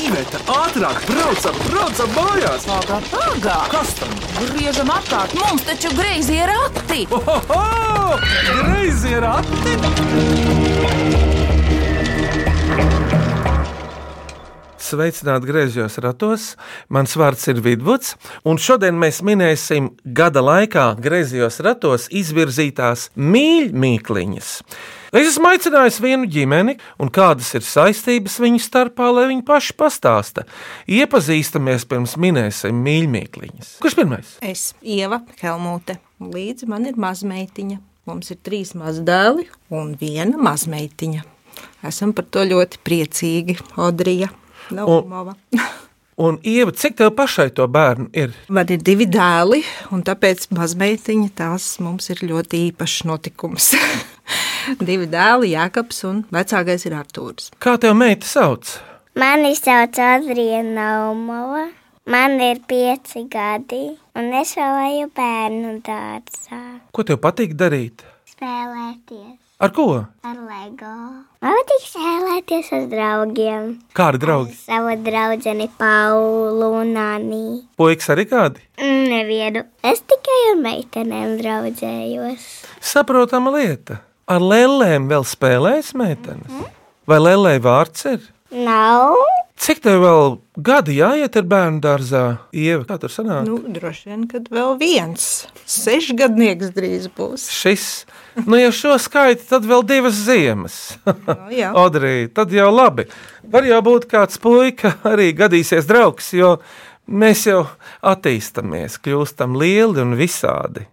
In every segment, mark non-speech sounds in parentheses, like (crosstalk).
Iveta, ātrāk, braucam, braucam mājās! Pagā, pagā! Kas tam? Griežam apkārt, mums taču greizi ir rati! Ohoho! Greizi ir ati! Sveicināti griezos ratos. Mans vārds ir Vidvuds, un šodien mēs minēsim gada laikā griezos ratos izvirzītās mīļmīkliņas. Es esmu aicinājis vienu ģimeni, un kādas ir saistības viņu starpā, lai viņi paši pastāsta. Iepazīstamies pirms minēsim mīļmīkliņas. Kurš pirmais? Es, Ieva Helmute, līdzi man ir mazmeitiņa. Mums ir trīs mazdēli un viena mazmeitiņa. Esam par to ļoti priecīgi, Odrija. Naumova. Un, (laughs) Ieva, cik tev pašai to bērnu ir? Man ir divi dēli, un tāpēc mazmeitiņa tās mums ir ļoti īpašs notikums. (laughs) divi dēli, Jēkabs un vecākais ir Artūrs. Kā tev meita sauc? Mani sauc Adriana Naumova. Man ir pieci gadi, un es vēl eju bērnu dārzā. Ko tev patīk darīt? Spēlēties Ar ko? ar LEGO. Man patīk spēlēties ar draugiem. Kādi draugi? Savu draugu Paulu un Anī. Puikas arī kādi? Mm, Nevienu. Es tikai ar meitenēm draudzējos. Saprotama lieta. Ar lēlēm vēl spēlējas meitenes. Vai lēlē vārds ir? Nav. Cik tev vēl gadi jāiet ar bērnu dārzā? Ieva, kā tur sanāk? Nu, droši vien, kad vēl viens sešgadnieks drīz būs. Šis, nu, ja šo skaitu, tad vēl divas ziemas. Nu, jā. (laughs) Odrī, tad jau labi. Var jau būt kāds puika, arī gadīsies draugs, jo mēs jau attīstamies, kļūstam lieli un visādi.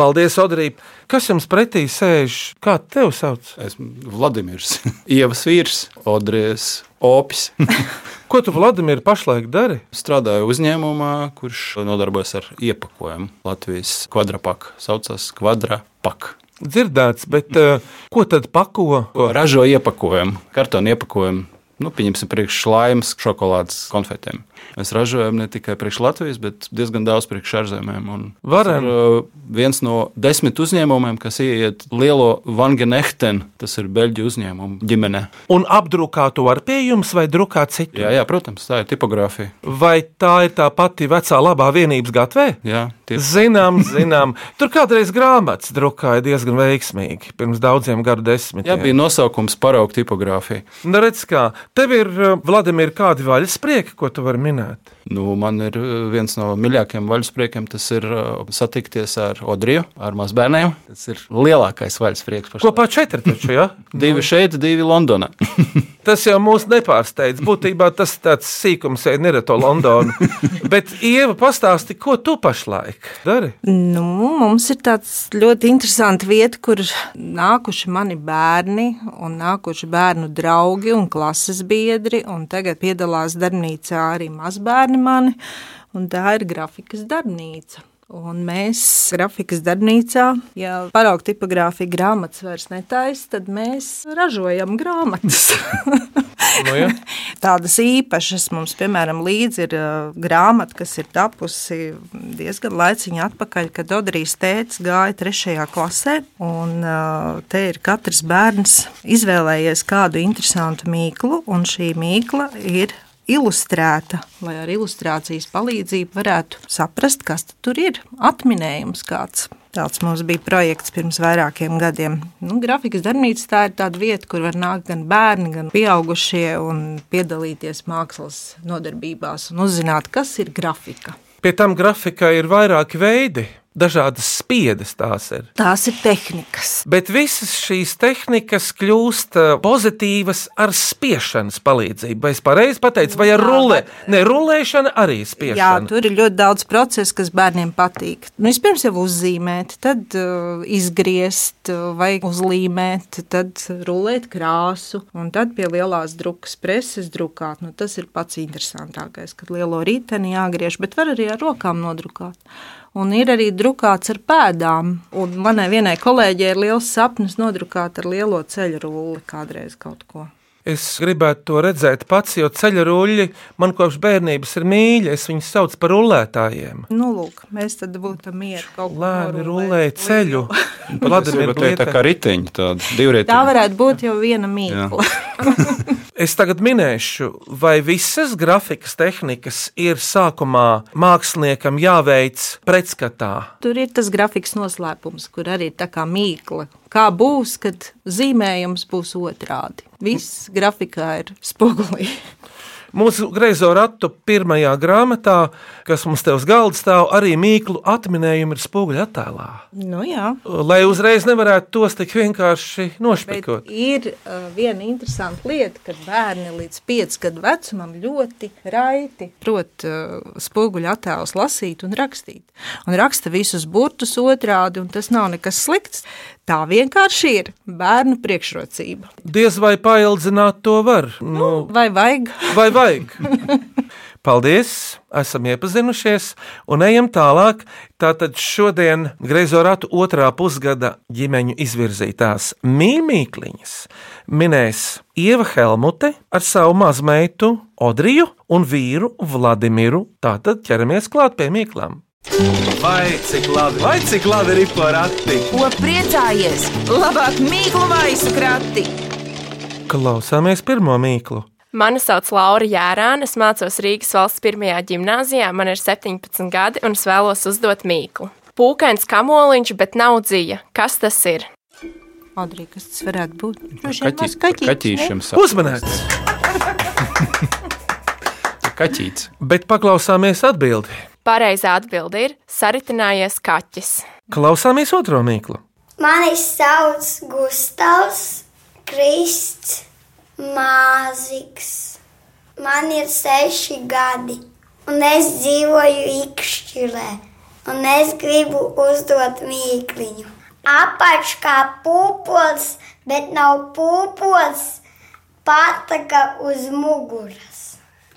Paldies, Odrī. Kas jums pretī sēž? Kā tev sauc? Esmu Vladimirs, (laughs) Ievas vīrs, Odrijas opis. (laughs) Ko tu, Vladimir, pašlaik dari? Strādāju uzņēmumā, kurš nodarbojas ar iepakojumu. Latvijas kvadrapaka saucas kvadrapaka. Dzirdēts, bet uh, ko tad pako? Ko ražo iepakojumu, kartonu iepakojumu. Nu, pieņemsim, priekš slāņus, šokolādes konfetēm. Mēs ražojam ne tikai priekš Latvijas, bet diezgan daudz priekš ārzemēm. Varam. ir, uh, viens no desmit uzņēmumiem, kas ieiet lielo Vangenechtenu, tas ir Beļģu uzņēmumu ģimenē. Un apdrukātu var pie jums vai drukāt citu? Jā, jā, protams, tā ir tipogrāfija. Vai tā ir tā pati vecā labā vienības gatavē? Jā, tie Zinām, zinām. Tur kādreiz grāmatas drukāja diezgan veiksmīgi, pirms daudziem gadu desmitiem. Jā, bija nosaukums paraugu tipogrāfija. Nu, redz, kā tev ir, uh, Vladimir, kādi vaļasprieki, ko tu vari minēt? Nu, man ir uh, viens no mīļākajiem vaļaspriekiem, tas ir uh, satikties ar Odriju, ar mazbērniem. Tas ir lielākais vaļasprieks. Kopā četri taču, ja? (laughs) Divi šeit, divi Londonā. (laughs) (laughs) Tas jau mūs nepārsteidz. Būtībā tas ir tāds sīkums, ja nereto Londonu. Bet, Ieva, pastāsti, ko tu pašlaik dari? Nu, mums ir tāds ļoti interesants vieta, kur nākuši mani bērni un nākuši bērnu draugi un klases biedri. Un tagad piedalās darbnīcā arī mazbērni mani, un tā ir grafikas darbnīca. Un mēs grafikas darbnīcā, ja paraugu tipogrāfija grāmatas vairs netaisa, tad mēs ražojam grāmatas. (laughs) Nu, ja? (laughs) Tādas īpašas mums, piemēram, līdzi ir uh, grāmata, kas ir tapusi diezgan laiciņā atpakaļ, kad Odrijas tēvs gāja trešajā klasē. Un, uh, te ir katrs bērns izvēlējies kādu interesantu mīklu, un šī mīkla ir ilustrēta, lai ar ilustrācijas palīdzību varētu saprast, kas tur ir. Atminējums kāds. Tāds mums bija projekts pirms vairākiem gadiem. Nu, grafikas darbnīca tā ir tāda vieta, kur var nākt gan bērni, gan pieaugušie un piedalīties mākslas nodarbībās un uzzināt, kas ir grafika. Pie tam grafikai ir vairāki veidi. Dažādas spiedas tās ir. Tās ir tehnikas. Bet visas šīs tehnikas kļūst uh, pozitīvas ar spiešanas palīdzību. Vai es pareizi pateicu, vai ar Jā, rullē? bet- Nē, rullēšana arī Jā, spiešana. tur ir ļoti daudz procesu, kas bērniem patīk. Nu, vispirms jau uzzīmēt, tad uh, izgriezt uh, vai uzlīmēt, tad rulēt krāsu un tad pie lielās drukas preses drukāt. Nu, tas ir pats interesantākais, kad lielo rīteni jāgriež, bet var arī ar rokām nodrukāt. Un ir arī drukāts ar pēdām. Un manai vienai kolēģei ir liels sapnis nodrukāt ar lielo ceļu rulli kādreiz kaut ko. Es gribētu to redzēt pats, jo ceļa ruļļi man kopš bērnības ir mīļi. Es viņus saucu par rullētājiem. Nu, lūk, mēs tad būtu mieru kaut ko Lēni rullēja ceļu. (laughs) Vladimir, tā ir tā kā riteņi, tāda Tā divrietība. varētu būt jau viena mīkla. (laughs) (laughs) Es tagad minēšu, vai visas grafikas tehnikas ir sākumā māksliniekam jāveic pretskatā. Tur ir tas grafiks noslēpums, kur arī ir tā kā mīkla. Kā būs, kad zīmējums būs otrādi? Viss grafikā ir spogulī. Mūsu greizo ratu pirmajā grāmatā, kas mums te uz galda stāv, arī mīklu atminējumi ir spoguļu attēlā. Nu, jā. Lai uzreiz nevarētu tos tik vienkārši Bet nošpikot. ir uh, viena interesanta lieta, kad bērni līdz 5 gadu vecumam ļoti raiti prot uh, spoguļu attēlus lasīt un rakstīt. Un raksta visus burtus otrādi, un tas nav nekas slikts. Tā vienkārši ir bērnu priekšrocība. Diez vai paildzināt to var. Nu, Vai vajag? vai vajag? (laughs) Paldies! Esam iepazinušies un ejam tālāk. Tātad šodien Greizo ratu otrā pusgada ģimeņu izvirzītās mīmīkliņas minēs Ieva Helmute ar savu mazmeitu Odriju un vīru Vladimiru. Tātad ķeramies klāt pie mīklām. Vai cik labi, vai cik labi ir porati? Ko priecājies? Labāk mīklu maisu krati! Klausāmies pirmo mīklu. Mani sauc Laura Jērāna, es mācos Rīgas valsts pirmajā gimnājā, man ir 17 gadi un es vēlos uzdot mīklu. Pūkains kamoliņš, bet nav dzīja. Kas tas ir? Adrija, kas tas varētu būt? Droši vien Kaķi, maz kaķītis, ne? kaķīšiem saka. Uzmanīts! (laughs) Kaķīts. Bet paklausāmies atbildi. Pareizā atbilde ir saritinājies kaķis. Klausāmies otro mīklu. Mani sauc Gustavs Krists Māziks. Man ir seši gadi, un es dzīvoju Ikšķilē, un es gribu uzdot mīkliņu. Apakš kā pūpols, bet nav pūpols, pataka uz muguras.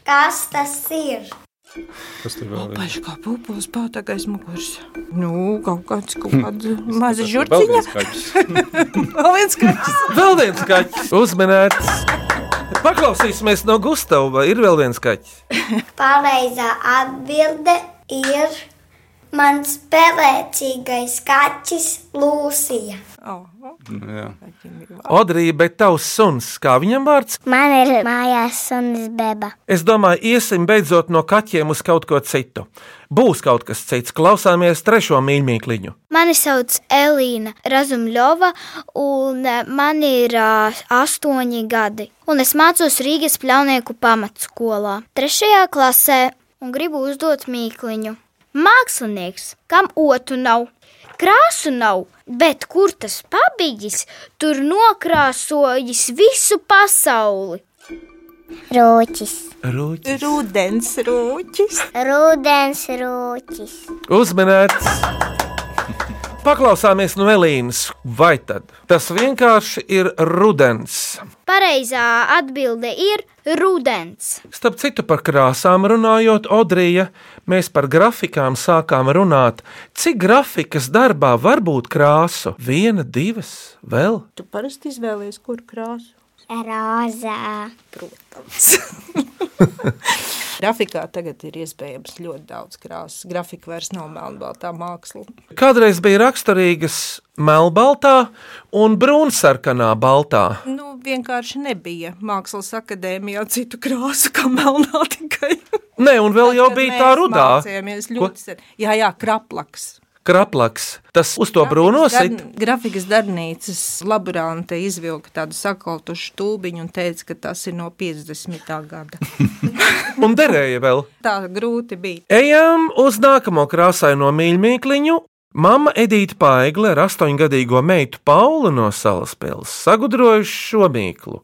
Kas tas ir? Kas tur vēl ir? Paši kā pūpols pātākais muguras. Nu, kaut kāds, kaut kāda maza žurciņa. (laughs) Vēl viens kaķis. Vēl viens kaķis. Uzmanīts. Paklausīsimies no Gustavas, vai ir vēl viens kaķis? (laughs) Pareizā atbilde ir mans pelēcīgais kaķis Lūsija. Oh, Jā. Odrija, bet tavs suns, kā viņam vārds? Man ir mājās sunis beba. Es domāju, iesim beidzot no kaķiem uz kaut ko citu. Būs kaut kas cits, klausāmies trešo mīļmīkliņu. Mani sauc Elīna Razumļova, un eh, man ir uh, astoņi gadi. Un es mācos Rīgas pļaunieku pamatskolā, trešajā klasē, un gribu uzdot mīkliņu. Mākslinieks, kam otru nav, krāsu nav, bet kur tas pabijis, tur nokrāsojis visu pasauli. Rūķis, Rūķis. Rudens rūķis. rudens rūķis. Uzmanīts! Paklausāmies no Elīnas, vai tad tas vienkārši ir rudens? Pareizā atbilde ir rudens. Starp citu, par krāsām runājot, Odrija, mēs par grafikām sākām runāt. Cik grafikas darbā var būt krāsu? Viena, divas, vēl? Tu parasti izvēlies, kur krāsu. Rozā. (laughs) Grafikā tagad ir iespējams ļoti daudz krāsas. Grafika vairs nav melnbaltā māksla. Kādreiz bija raksturīgas melnbaltā un brūnsarkanā baltā. Nu, vienkārši nebija mākslas akadēmijā citu krāsu, kā melnā tikai. Nē, un vēl jau bija tā rudā. Mācījāmies ļoti sen. Jā, jā, kraplaks. Kraplaks. Tas uz to brūno sit. Darn- Grafikas darbnīcas laborante izvilka tādu sakaltušu stūbiņu un teica, ka tas ir no 50. gada. (laughs) Un derēja vēl. Tā grūti bija. Ejam uz nākamo krāsaino mīļmīkliņu. Mama Edīte Paigle ar astoņgadīgo meitu Paulu no Salaspils sagudrojuši šo mīklu.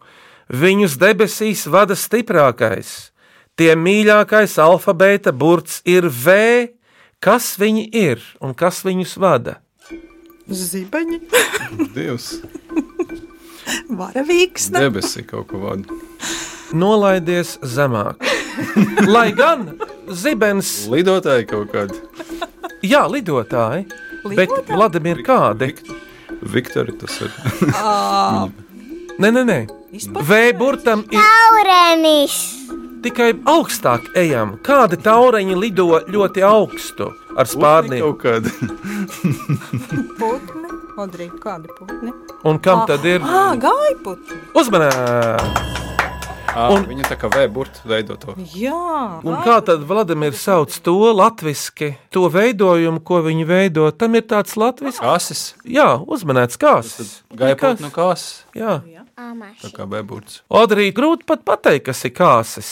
Viņus debesīs vada stiprākais. Tie mīļākais alfabēta burts ir V. Kas viņi ir un kas viņus vada? Zibeņi, (laughs) Dievs. varavīgs. Debesī kaut ko vada. Nolaidies zemāk. (laughs) Lai gan zibens, Lidotāji kaut kādi. jā, lidotāji, bet Vladimir kādi? Viktori tas ir. (laughs) Nē, nē, nē. V burtam ir Aurenis. Tikai augstāk ejam. Kādi taureņi lido ļoti augstu ar spārniem? Kaut kādi. (laughs) Putni, Odrī, kādi putni? Un kam tad ir Ah, gaiputni. uzmanība? Ah, Un- viņa tā kā vēburta veido to. Jā. Un kā tad Vladimirs sauc to latviešu, to veidojumu, ko viņi veido? Tam ir tāds latviešu, Asis, jā, uzmanēts kāds. gaipot no kāsas, Jā, tā kā vēburts. Odrī grūti pat pateikt, kas ir kāsis.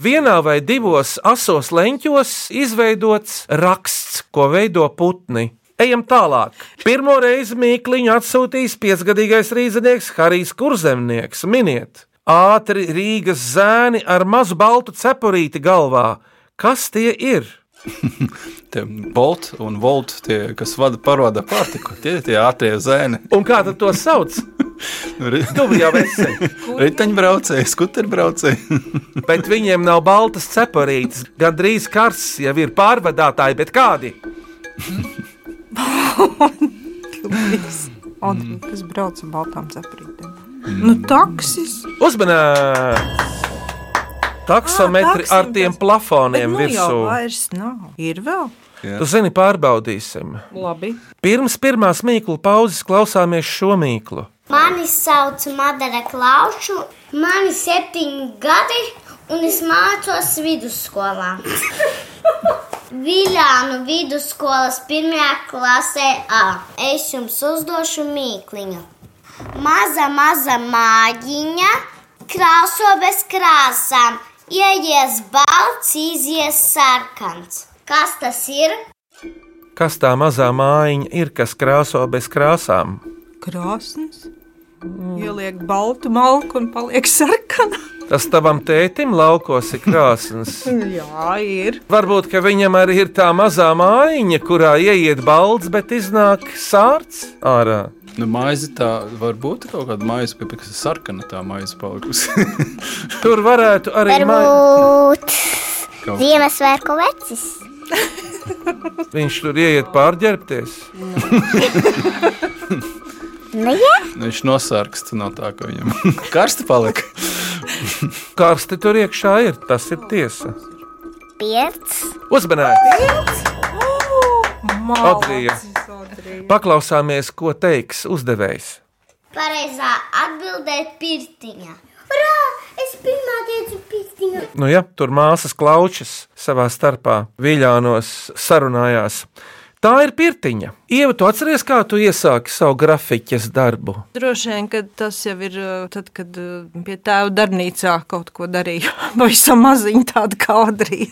Vienā vai divos asos leņķos izveidots raksts, ko veido putni. Ejam tālāk. Pirmo reizi mīkliņu atsūtījis piecgadīgais rīznieks Harijs Kurzemnieks. Miniet, ātri Rīgas zēni ar mazu baltu cepurīti galvā. Kas tie ir? (laughs) Tie Bolt un Volt, tie, kas vada parodā pārtiku, tie ir tie ātrie zēni. Un kā tad to sauc? Ri- Tu jau esi. (laughs) Riteņbraucēji, skuterbraucēji. (laughs) Bet viņiem nav baltas cepurītes. Gan drīz karsts jau ir pārvadātāji, bet kādi? (laughs) Odrī, kas brauc ar baltām cepurītēm. Nu, taksis. Uzmanīgi! Taksometri ar tiem plafoniem nu, jau virsū. vairs nav. Ir vēl. Tu zini, pārbaudīsim. Labi. Pirms pirmās mīklu pauzes klausāmies šo mīklu. Mani sauc Madara Klaušu, man ir septiņi gadi, un es mācos vidusskolā. (laughs) Viljānu vidusskolas pirmajā klasē A. Es jums uzdošu mīkliņu. Maza, maza mājiņa, krāso bez krāsām, ieies balts, izies sarkans. Kas tas ir? Kas tā mazā mājiņa ir, kas krāso bez krāsām? Krāsns. Ieliek baltu malku un paliek sarkana. Tas tavam tētim laukos ir krāsns. (laughs) Jā, ir. Varbūt, ka viņam arī ir tā mazā mājiņa, kurā ieiet balts, bet iznāk sārts ārā. Nu, maize tā var būt kaut kāda maize, pie- kas ir sarkana, tā maize palikusi. (laughs) Tur varētu arī Kaut- Ziemassvētku vecis. viņš tur ieiet pārģērbties. (laughs) Nu, jā. Nu, Viņš nosārkst no tā, ka viņam (laughs) karsti paliek. Karsti tur iekšā ir, tas ir tiesa. Piec. Uzmanīgi! Odrija. Paklausāmies, ko teiks uzdevējs. Pareizā atbildē ir pirtiņa. Urā! Es pirmā teicu pirtiņa. Nu, ja tur māsas klaučas savā starpā, viļānos sarunājās. Tā ir pirtiņa. Ieva, tu atceries, kā tu iesāki savu grafiķes darbu? Droši vien, ka tas jau ir uh, tad, kad uh, pie tēva darbnīcā kaut ko darīju. (laughs) Pavisam maziņa tāda kā Odrija.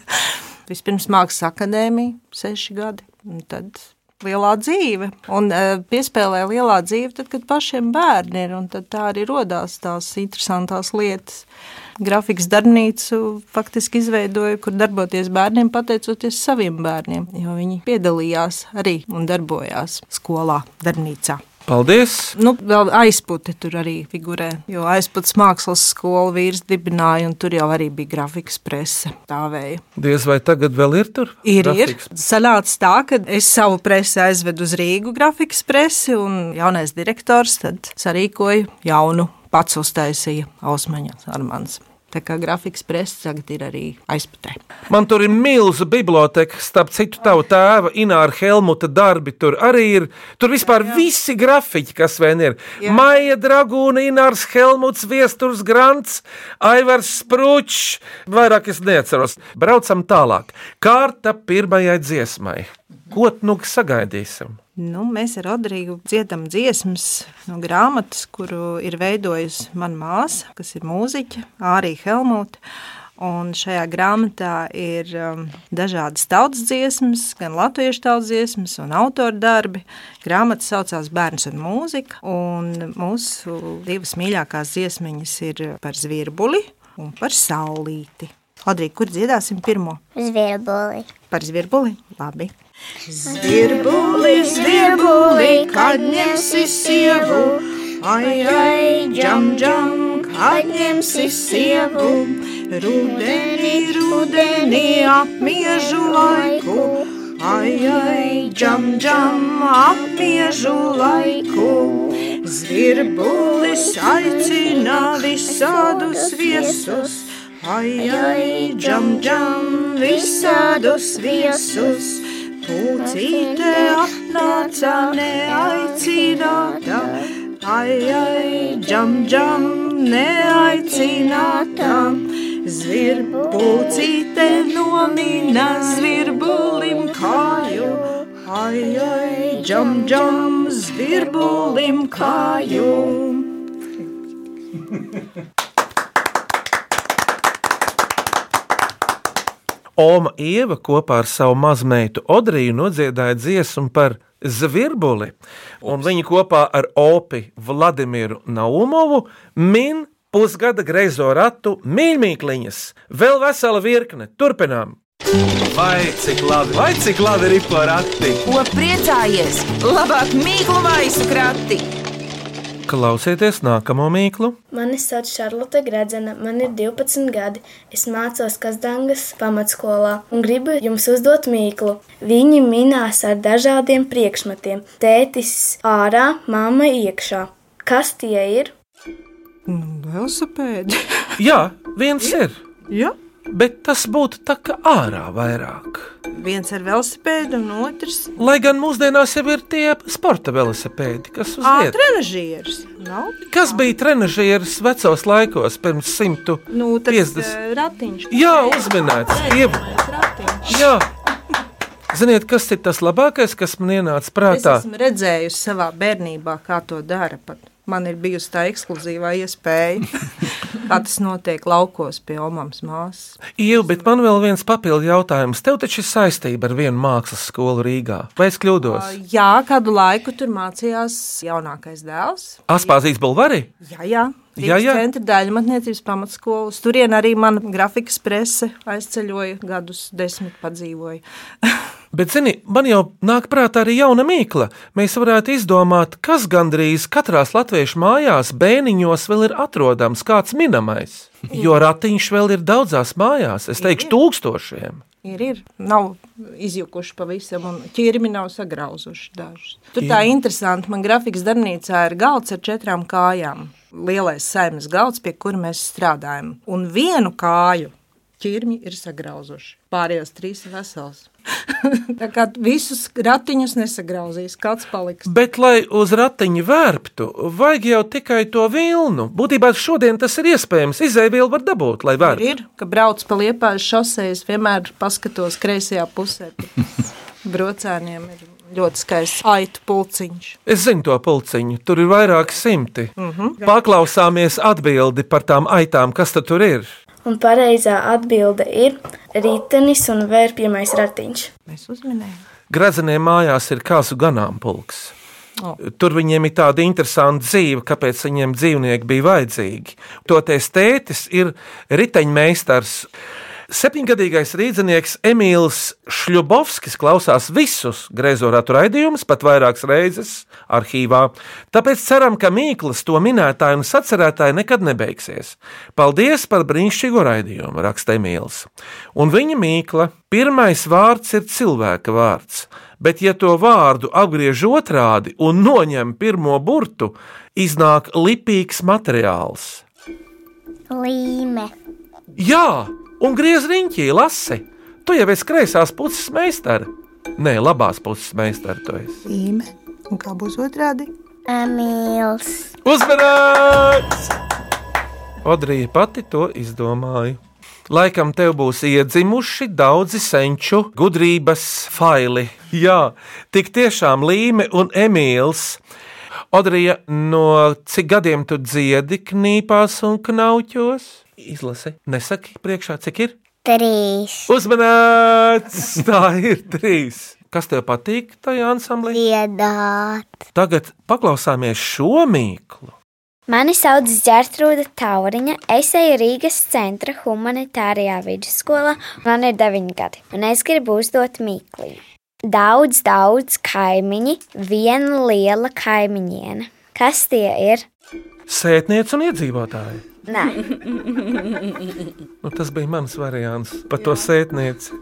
Vispirms mākslas akadēmija, seši gadi, un tad lielā dzīve. Un uh, piespēlēja lielā dzīve, tad, kad pašiem bērni ir, un tā arī rodās tās interesantās lietas. Grafikas darbnīcu faktiski izveidoja, kur darboties bērniem, pateicoties saviem bērniem, jo viņi piedalījās arī un darbojās skolā, darbnīcā. Paldies! Nu, vēl aizputi tur arī figurē, jo aizputs mākslas skolu vīrs dibināja, un tur jau arī bija grafikas prese. Tāvēja. Diez vai tagad vēl ir tur? Ir, grafiks? ir. Sanāca tā, ka es savu presi aizvedu uz Rīgu grafikas presi, un jaunais direktors tad sarīkoja jaunu, pats uztaisīja Ausmaņas Armāns. Tā kā grafikas presa tagad ir arī aizputē. Man tur ir milzīga biblioteka, starp citu, tava tēva Ināra Helmuta darbi. Tur arī ir. Tur vispār jā, jā. visi grafiķi, kas vien ir. Jā. Maija Dragūna, Inārs Helmuts, Viesturs Grants, Aivars Sprūčs. Vairāk es neatceros. Braucam tālāk. Kārta pirmajai dziesmai. Ko nu sagaidīsim? Nu, mēs ar Rodrigu dziedam dziesmas no grāmatas, kuru ir veidojusi mana māsa, kas ir mūziķa, Ārija Helmuta. Un šajā grāmatā ir um, dažādas tautas dziesmas, gan latviešu tautas dziesmas, un autora darbi. Grāmata saucās Bērns un mūzika. Un mūsu divas mīļākās dziesmiņas ir par zvirbuli un par saulīti. Odrīgi, kur dziedāsim pirmo? Zvirbuli. Par zvirbuli? Labi. Zvirbuli, zvirbuli, kad ņemsi sievu, ai, ai, džam, džam, kad ņemsi sievu, rudenī, rudenī, apmiežu laiku, ai, ai, džam, džam, apmiežu laiku. Zvirbulis aicina visādus viesus, ai, ai, džam, džam, visādus viesus. Pucīte nāca neaicināta. Ai, ai, džam, džam, neaicināta. Zvirbūcīte nomina zvirbulim kāju. Ai, ai, džam, džam, zvirbulim kāju. Oma Ieva kopā ar savu mazmeitu Odriju nodziedāja dziesmu par zvirbuli, un viņi kopā ar Opi Vladimiru Naumovu min pusgada greizo ratu mīļmīkliņas. Vēl vesela virkne. Turpinām! Vai cik labi, vai cik labi ir porakti? Ko priecājies? Labāk mīklu maisu krati! Klausieties nākamo mīklu. Mani sauc Šarlote Gradzena, man ir 12 gadi. Es mācos Kazdangas pamatskolā un gribu jums uzdot mīklu. Viņi minās ar dažādiem priekšmetiem. Tētis ārā, mamma iekšā. Kas tie ir? Velosipēdi. Jā, viens ir, Ja? Bet tas būtu tā kā ārā vairāk. Viens ar velosipēdu, un otrs Lai gan mūsdienās jau ir tie sporta velosipēdi, kas uz - vietas. trenižieris. Nav? Kas bija trenižieris vecos laikos, pirms simtu? Nu, tas 50. eh, ratiņš. Jā, uzminēts. Ratiņš. jā. Ziniet, kas ir tas labākais, kas man ienāca Es prātā? esmu redzējusi savā bērnībā, kā to dara. Pat. Man ir bijusi tā ekskluzīvā iespēja, (laughs) kā tas notiek laukos pie Omamas māsas. Ieva, bet man vēl viens papildu jautājums. Tev taču ir saistība ar vienu mākslas skolu Rīgā. Vai es kļūdos? Jā, kādu laiku tur mācījās jaunākais dēls. Aspāzīs Bulvarī? Jā, jā. Jā, Rīgas jā. Centra daļa matniecības pamatskolas. Turien arī mana grafikas prese aizceļoja, gadus desmit padzīvoja. (laughs) Bet, zini, man jau nāk prātā arī jauna mīkla. Mēs varētu izdomāt, kas gandrīz katrās latviešu mājās, bēniņos vēl ir atrodams kāds minamais. Jo ratiņš vēl ir daudzās mājās, es teikšu, tūkstošiem. Ir, ir. Nav izjukuši pavisam, un ķirmi nav sagrauzuši dažus. Tur tā interesanti, man grafikas darbnīcā ir galds ar četrām kājām. Lielais saimnes galds, pie kura mēs strādājam. Un vienu kāju ķirmi ir sagrauzuši. Pārējās trīs ir vesels. (laughs) tā kā visus ratiņus nesagrauzīs, kāds paliks. Bet, lai uz ratiņa vērptu, vajag jau tikai to vilnu. Būtībā šodien tas ir iespējams. Izēvielu var dabūt, lai vērptu. ir, ka brauc pa liepājas šosejas, vienmēr paskatos kreisajā pusē. (laughs) Brocēniem ir ļoti skaists aitu pulciņš. Es zinu to pulciņu, tur ir vairāki simti. Mm -hmm. Paklausāmies atbildi par tām aitām, kas tad tur ir. Un pareizā atbilde ir ritenis un vērpjamais ratiņš. Mēs uzminējām. Grazeniem mājās ir kāzu ganāmpulks. O. Tur viņiem ir tāda interesanta dzīve, kāpēc viņiem dzīvnieki bija vajadzīgi. Toties tētis ir riteņmeistars. Septiņgadīgais rīznieks Emīls Šļubovskis klausās visus grezoratu raidījumus, pat vairākas reizes arhīvā. Tāpēc ceram, ka Mīklas to minētāju un sacerētāju nekad nebeigsies. Paldies par brīnišķīgo raidījumu, raksta Emīls. Un viņa Mīkla pirmais vārds ir cilvēka vārds, bet ja to vārdu apgriež otrādi un noņem pirmo burtu, iznāk lipīgs materiāls. Līme. Jā, un griez riņķī, lasi. Tu jau esi kreisās puses meistara. Nē, labās puses meistara tu esi. Īme. Un kā būs otrādi? Amīls. Uzmanīts! Odrija pati to izdomāja. Laikam tev būs iedzimuši daudzi senču gudrības faili. Jā, tik tiešām Līme un Emīls. Odrija, no cik gadiem tu dziedi knīpās un knauķos? Izlasi, nesaki priekšā, cik ir? Trīs. Uzmanīts! (laughs) Tā ir trīs. Kas tev patīk tajā ansamblī? Dziedāt. Tagad paklausāmies šo mīklu. Mani sauc Zērtrūda Tauriņa. Es eju Rīgas centra humanitārajā vidusskolā. Man ir 9 gadi, un es gribu uzdot mīklu. Daudz, daudz kaimiņi, viena liela kaimiņiene. Kas tie ir? Sētniece un iedzīvotāji. Nē, Nu, tas bija mans variants par to sētnieci.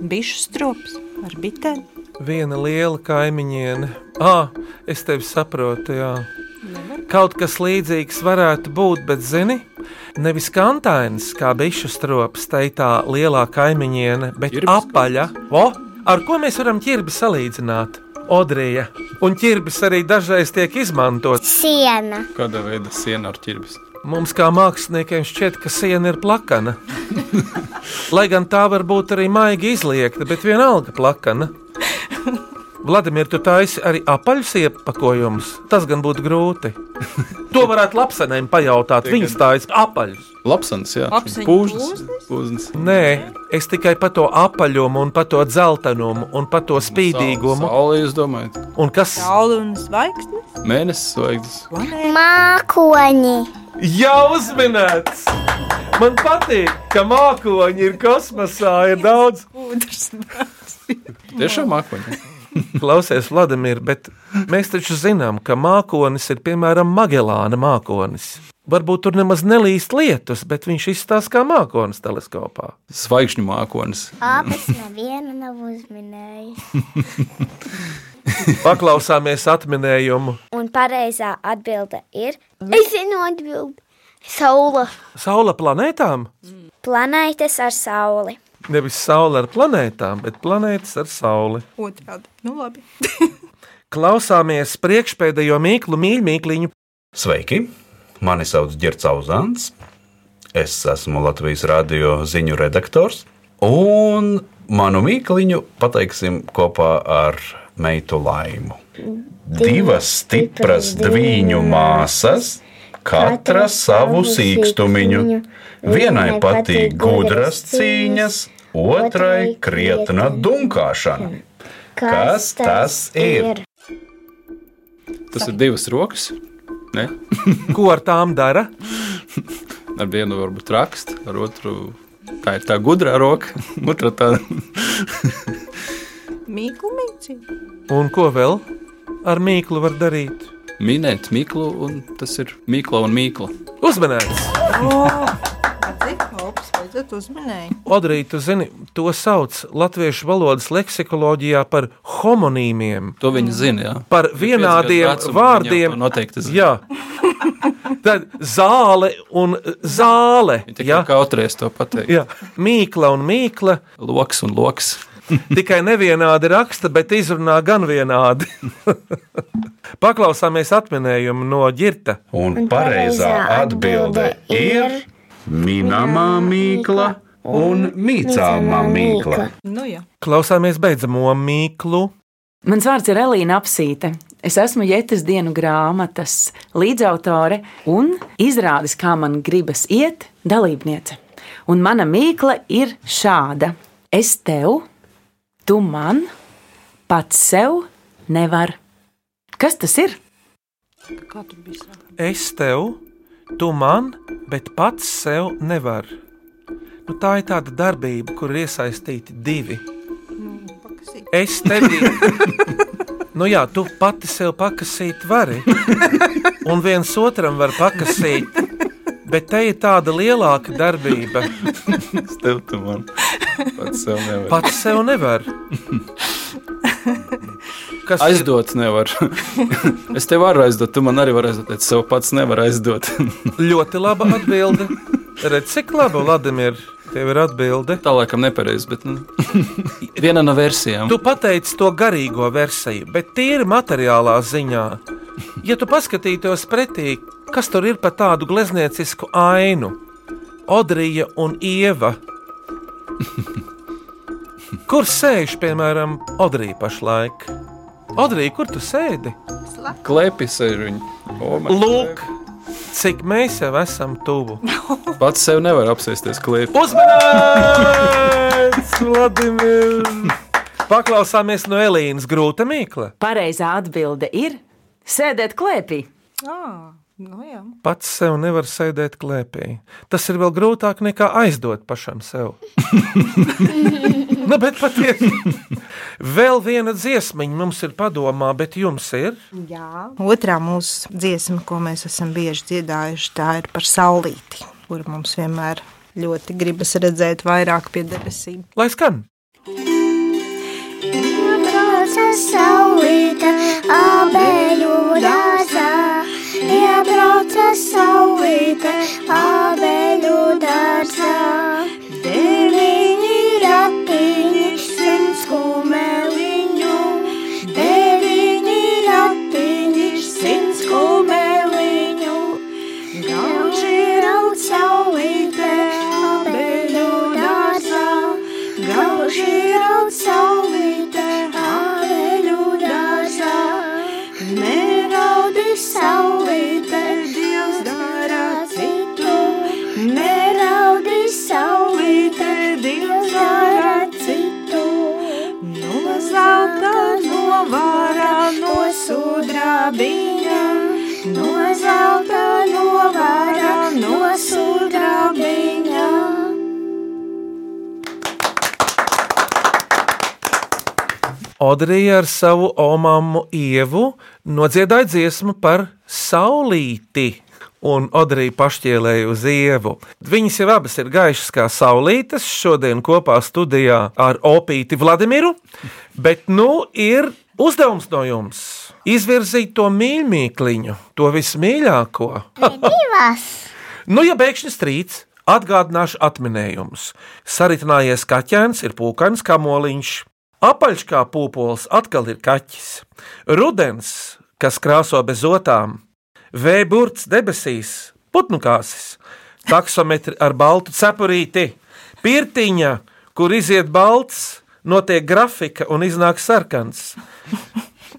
Bišu strops ar bitēm. Viena liela kaimiņiene. Ah, es tevi saprotu, jā. Kaut kas līdzīgs varētu būt, bet zini, nevis kantains kā bišu strops, tai tā lielā kaimiņiene, bet apaļa. O, ar ko mēs varam ķirbi salīdzināt? Odrija. Un ķirbis arī dažreiz tiek izmantots. Siena. Kādā veidā siena ar ķirbis? Mums kā māksliniekiem šķiet, ka siena ir plakana. (laughs) Lai gan tā var būt arī maigi izliekta, bet vienalga plakana. (laughs) Vladimir, tu taisi arī apaļus iepakojumus. Tas gan būtu grūti. (laughs) To varētu lapsenēm pajautāt. Viņas taisa apaļus. Lapsans, jā. Pūžas. Pūznes. Nē, es tikai par to apaļumu, un par to dzeltenumu, un par to spīdīgumu. Saule, jūs domājat? Un kas? Saula un zvaigznes. Mēnesis zvaigznes. Mākoņi. Jau uzminēts! Man patīk, ka mākoņi ir kosmosā, ir daudz. Tiešām mākoņi. (laughs) (laughs) Klausies, Vladimir, bet mēs taču zinām, ka mākonis ir piemēram Magellāna mākonis. Varbūt tur nemaz nelīst lietus, bet viņš izstāsta kā mākonis teleskopā. Zvaigžņu mākonis. Abas nevienu nav uzminējis. (laughs) Paklausāmies atminējumu. Un pareizā atbilde ir. Es zinu atbildi. Saula. Saula planētām? Planētas ar sauli. Nevis saule ar planētām, bet planētas ar sauli. Otrādi. Nu, labi. (laughs) Klausāmies priekšpēdējo mīklu mīļmīkliņu. Sveiki! Mani sauc Girts Auzants. Es esmu Latvijas radio ziņu redaktors. Un manu mīkliņu pateiksim kopā ar meitu laimu. Divas stipras dviņu māsas, katra savu sīkstumiņu. Vienai patīk gudras cīņas, otrai krietna dunkāšana. Kas tas ir? Tas ir divas rokas. Ne? Ko ar tām dara? (laughs) Ar vienu varbūt rakst, ar otru tā ir tā gudrā roka, (laughs) otra tā (laughs) Mīklu mīci. Un ko vēl ar mīklu var darīt? minēt mīklu, un tas ir mīkla un mīkla. Uzmanīts! Cik beidzot uzminēja? Odrīt, tu zini, to sauc latviešu valodas leksikoloģijā par homonīmiem. To viņi zina. Jā. Par vienādiem vārdiem. noteikti zina. Jā. Tad zāle un zāle. Viņi tikai kautrēs to pateikt. Jā. Mīkla un mīkla. Loks un loks. (laughs) Tikai nevienādi raksta, bet izrunā gan vienādi. (laughs) Paklausāmies atminējumu no ģirta. Un pareizā atbilde ir minamā mīkla un mīcāmā mīkla. Nu, jā. Klausāmies beidzamo mīklu. Mans vārds ir Elīna Apsīte. Es esmu Jētas dienu grāmatas līdzautore un izrādes, kā man gribas iet, dalībniece. Un mana mīkla ir šāda: Es tev, tu man, pats sev nevar. Kas tas ir? Es tev, tu man, bet pats sev nevar. Nu, tā ir tāda darbība, kur ir iesaistīti divi. Es tevi. (laughs) Nu jā, tu pati sev pakasīt vari. (laughs) Un viens otram var pakasīt. Bet te ir tāda lielāka darbība. (laughs) Tu man pats sev nevaru. Pats sev nevar. Kas ir? Aizdot nevar. (laughs) es tev varu aizdot, tu man arī vari aizdot, bet sev pats nevar aizdot. (laughs) Ļoti laba atbilde. Redz, cik laba Vladimir, tev ir atbilde. Tā laikam nepareizi, bet nu, (laughs) viena no versijām. Tu pateici to garīgo versiju, bet tīri materiālā ziņā. Ja tu paskatītos pretī, kas tur ir pa tādu glezniecisku ainu, Odrija un Ieva. Kur sēž, piemēram, Odrija pašlaik? Odrija, kur tu sēdi? Klepi sēž viņa. O, man Lūk, cik mēs jau esam tuvu. (laughs) Pats sev nevar apsēsties klepi. Uzmanīts, Vladimir! Paklausāmies no Elīnas grūta mīkla. Pareizā atbilde ir sēdēt klēpī. Ah, nu jā. Pats sev nevar sēdēt klēpī. Tas ir vēl grūtāk nekā aizdot pašam sev. (laughs) nu, bet patiesi. Vēl viena dziesmiņa mums ir padomā, bet jums ir. Jā. Otrā mūsu dziesma, ko mēs esam bieži dziedājuši, tā ir par saulīti, kur mums vienmēr ļoti gribas redzēt vairāk pie debesīm. Lai skan! Saulīte abeļu dārzā, iebrauca saulīte abeļu dārzā. Odrija ar savu omāmu ievu nodziedāja dziesmu par saulīti. Un Odrija pašķielēja uz ievu. Viņas jau abas ir gaišas kā saulītes, šodien kopā studijā ar Opīti Vladimiru. Bet nu ir uzdevums no jums izvirzīt to mīļākliņu, to vismīļāko. Divas. (laughs) Nu, ja pēkšņi strīds, atgādināšu atminējumus. Saritinājies kaķēns ir pūkains kā moliņš, apaļš kā pūpols atkal ir kaķis. Rudens, kas krāso bez otām, vējburts debesīs, putnu kāsis, taksometri ar baltu cepurīti, pirtiņa, kur iziet balts, notiek grafika un iznāk sarkans.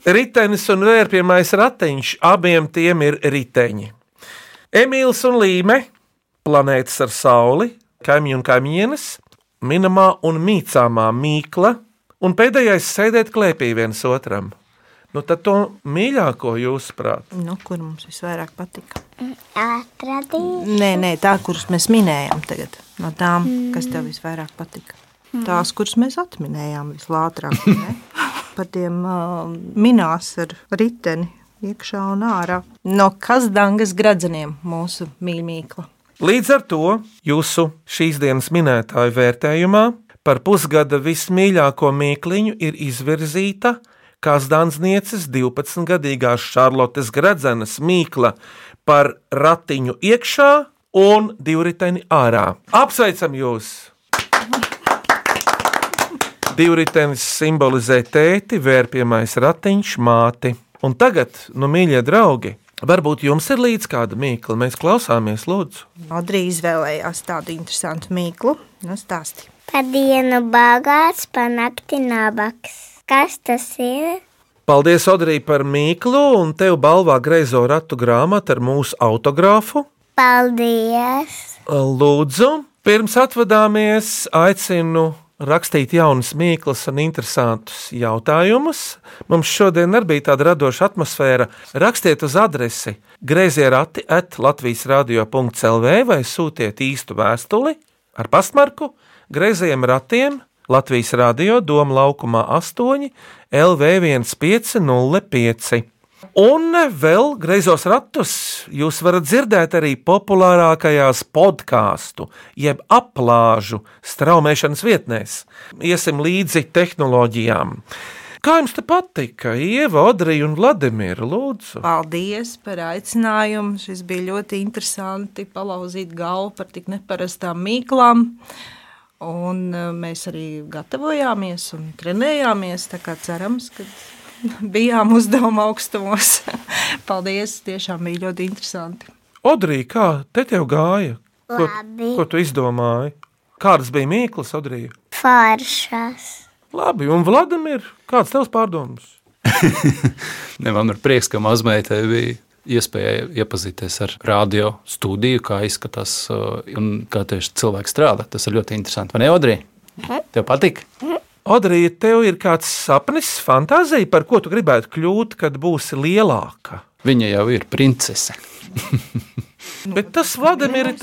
Ritenis un vērpjamais ratiņš, abiem tiem ir riteņi. Emīls un Līme, planētas ar sauli, kaimiņu un kaimiņienes, minamā un mīcāmā mīkla, un pēdējais sēdēt klēpī viens otram. Nu, tad to mīļāko jūs prāt. Nu, kur mums visvairāk patika? Atradīju. Nē, nē, tā, kuras mēs minējām tagad. No tām, kas tev visvairāk patika. Tās, kuras mēs atminējām vislātrāk. (laughs) ne? Par tiem uh, minās ar riteni iekšā un ārā. No Kazdangas gradzeniem mūsu mīļmīkla. Līdz ar to jūsu šīs dienas minētāju vērtējumā par pusgada vismīļāko mīkliņu ir izvirzīta Kazdānsnieces 12-gadīgās Šarlotes Gredzenes mīkla par ratiņu iekšā un divriteni ārā. Apsveicam jūs! Divritenis simbolizē tēti, vērpjamais ratiņš, māti. Un tagad, nu, mīļie draugi, varbūt jums ir līdz kāda mīkla. Mēs klausāmies, lūdzu. Audrija izvēlējās tādu interesantu mīklu. Nu, stāsti. Pa dienu bagāts, pa nakti nabaks. Kas tas ir? Paldies, Odrija, par mīklu, un tev balvā greizo ratu grāmatu ar mūsu autogrāfu. Paldies! Lūdzu, pirms atvadāmies, aicinu rakstīt jaunas mīklas un interesantus jautājumus. Mums šodien arī bija tāda radoša atmosfēra. Rakstiet uz adresi grazījā rati at Latvijas radio.clv vai sūtiet īstu vēstuli ar pastmarku Grazījiem ratiem Latvijas radio Doma laukumā 8 LV1505. Un vēl greizos ratus jūs varat dzirdēt arī populārākajās podkāstu, jeb aplāžu straumēšanas vietnēs. Iesim līdzi tehnoloģijām. Kā jums te patika? Ieva, Odrija un Vladimira, lūdzu. Paldies par aicinājumu. Šis bija ļoti interesanti palauzīt galvu par tik neparastām mīklām. Un eh, mēs arī gatavojāmies un trenējāmies. Tā kā cerams, ka (laughs) bijām uzdevuma augstumos. (laughs) Paldies, tiešām bija ļoti interesanti. Odrija, kā te tev gāja? Ko, Labi. ko tu izdomāji? Kādas bija mīklas, Odrija? Foršas. Labi, un Vladimir, kāds tavs pārdoms? (laughs) Ne, man ir prieks, ka mazmeitai bija iespēja iepazīties ar radio studiju, kā izskatās uh, un kā tieši cilvēks strādā. Tas ir ļoti interesanti. Vai ne, Odrija? Tev patīk? Odrija, tev ir kāds sapnis, fantāzija, par ko tu gribētu kļūt, kad būsi lielāka. Viņa jau ir princese. (laughs) Bet tas Vladimir ir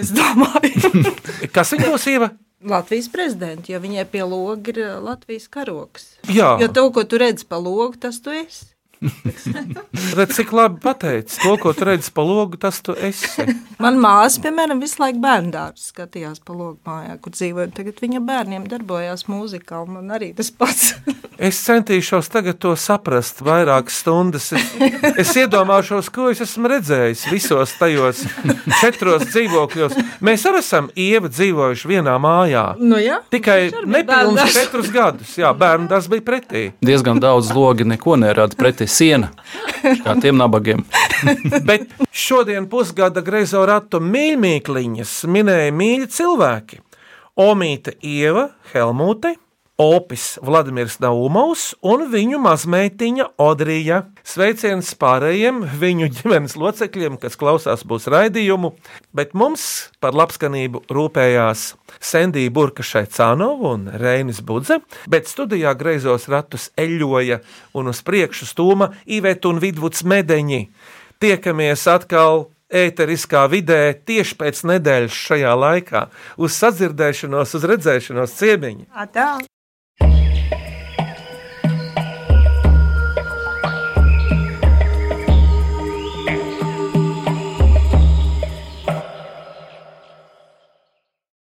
Es domāju, (laughs) Kas viņa būs īva? Latvijas prezidents, jo viņai pie loga ir uh, Latvijas karoks. Jā, Jo to, ko tu redzi pa logu, tas tu esi. (laughs) redz, cik labi pateicis. To, ko tu redzi pa logu, tas tu esi. (laughs) Man māsa, piemēram, visu laiku bērnu dārzu skatījās pa logu mājā, kur dzīvoja. Tagad viņa bērniem darbojās mūzikā, un man arī tas pats. (laughs) Es centīšos tagad to saprast vairākas stundas. Es, es iedomāšos, ko es esmu redzējis visos tajos četros dzīvokļos. Mēs arī esam ieva dzīvojuši vienā mājā. nu, jā, Tikai nepilnīgi četrus gadus. Jā, bērnu tas bija pretī. Diezgan daudz logi neko nerada pretī siena, kā tiem nabagiem. (laughs) Bet šodien pusgada greizo ratu mīļākliņas minēja mīļi cilvēki. Omīte Ieva, Helmute, Opis Vladimirs Naumovs un viņu mazmeitiņa Odrija. Sveiciens pārējiem viņu ģimenes locekļiem, kas klausās būs raidījumu, bet mums par labskanību rūpējās Sendija Burka Šaicānova un Reinis Budze, bet studijā greizos ratus eļoja un uz priekšu stūma Iveta un Vidvuds Medeņi. Tiekamies atkal ēteriskā vidē tieši pēc nedēļas šajā laikā. Uz sadzirdēšanos, uz redzēšanos ciemiņu! Tā.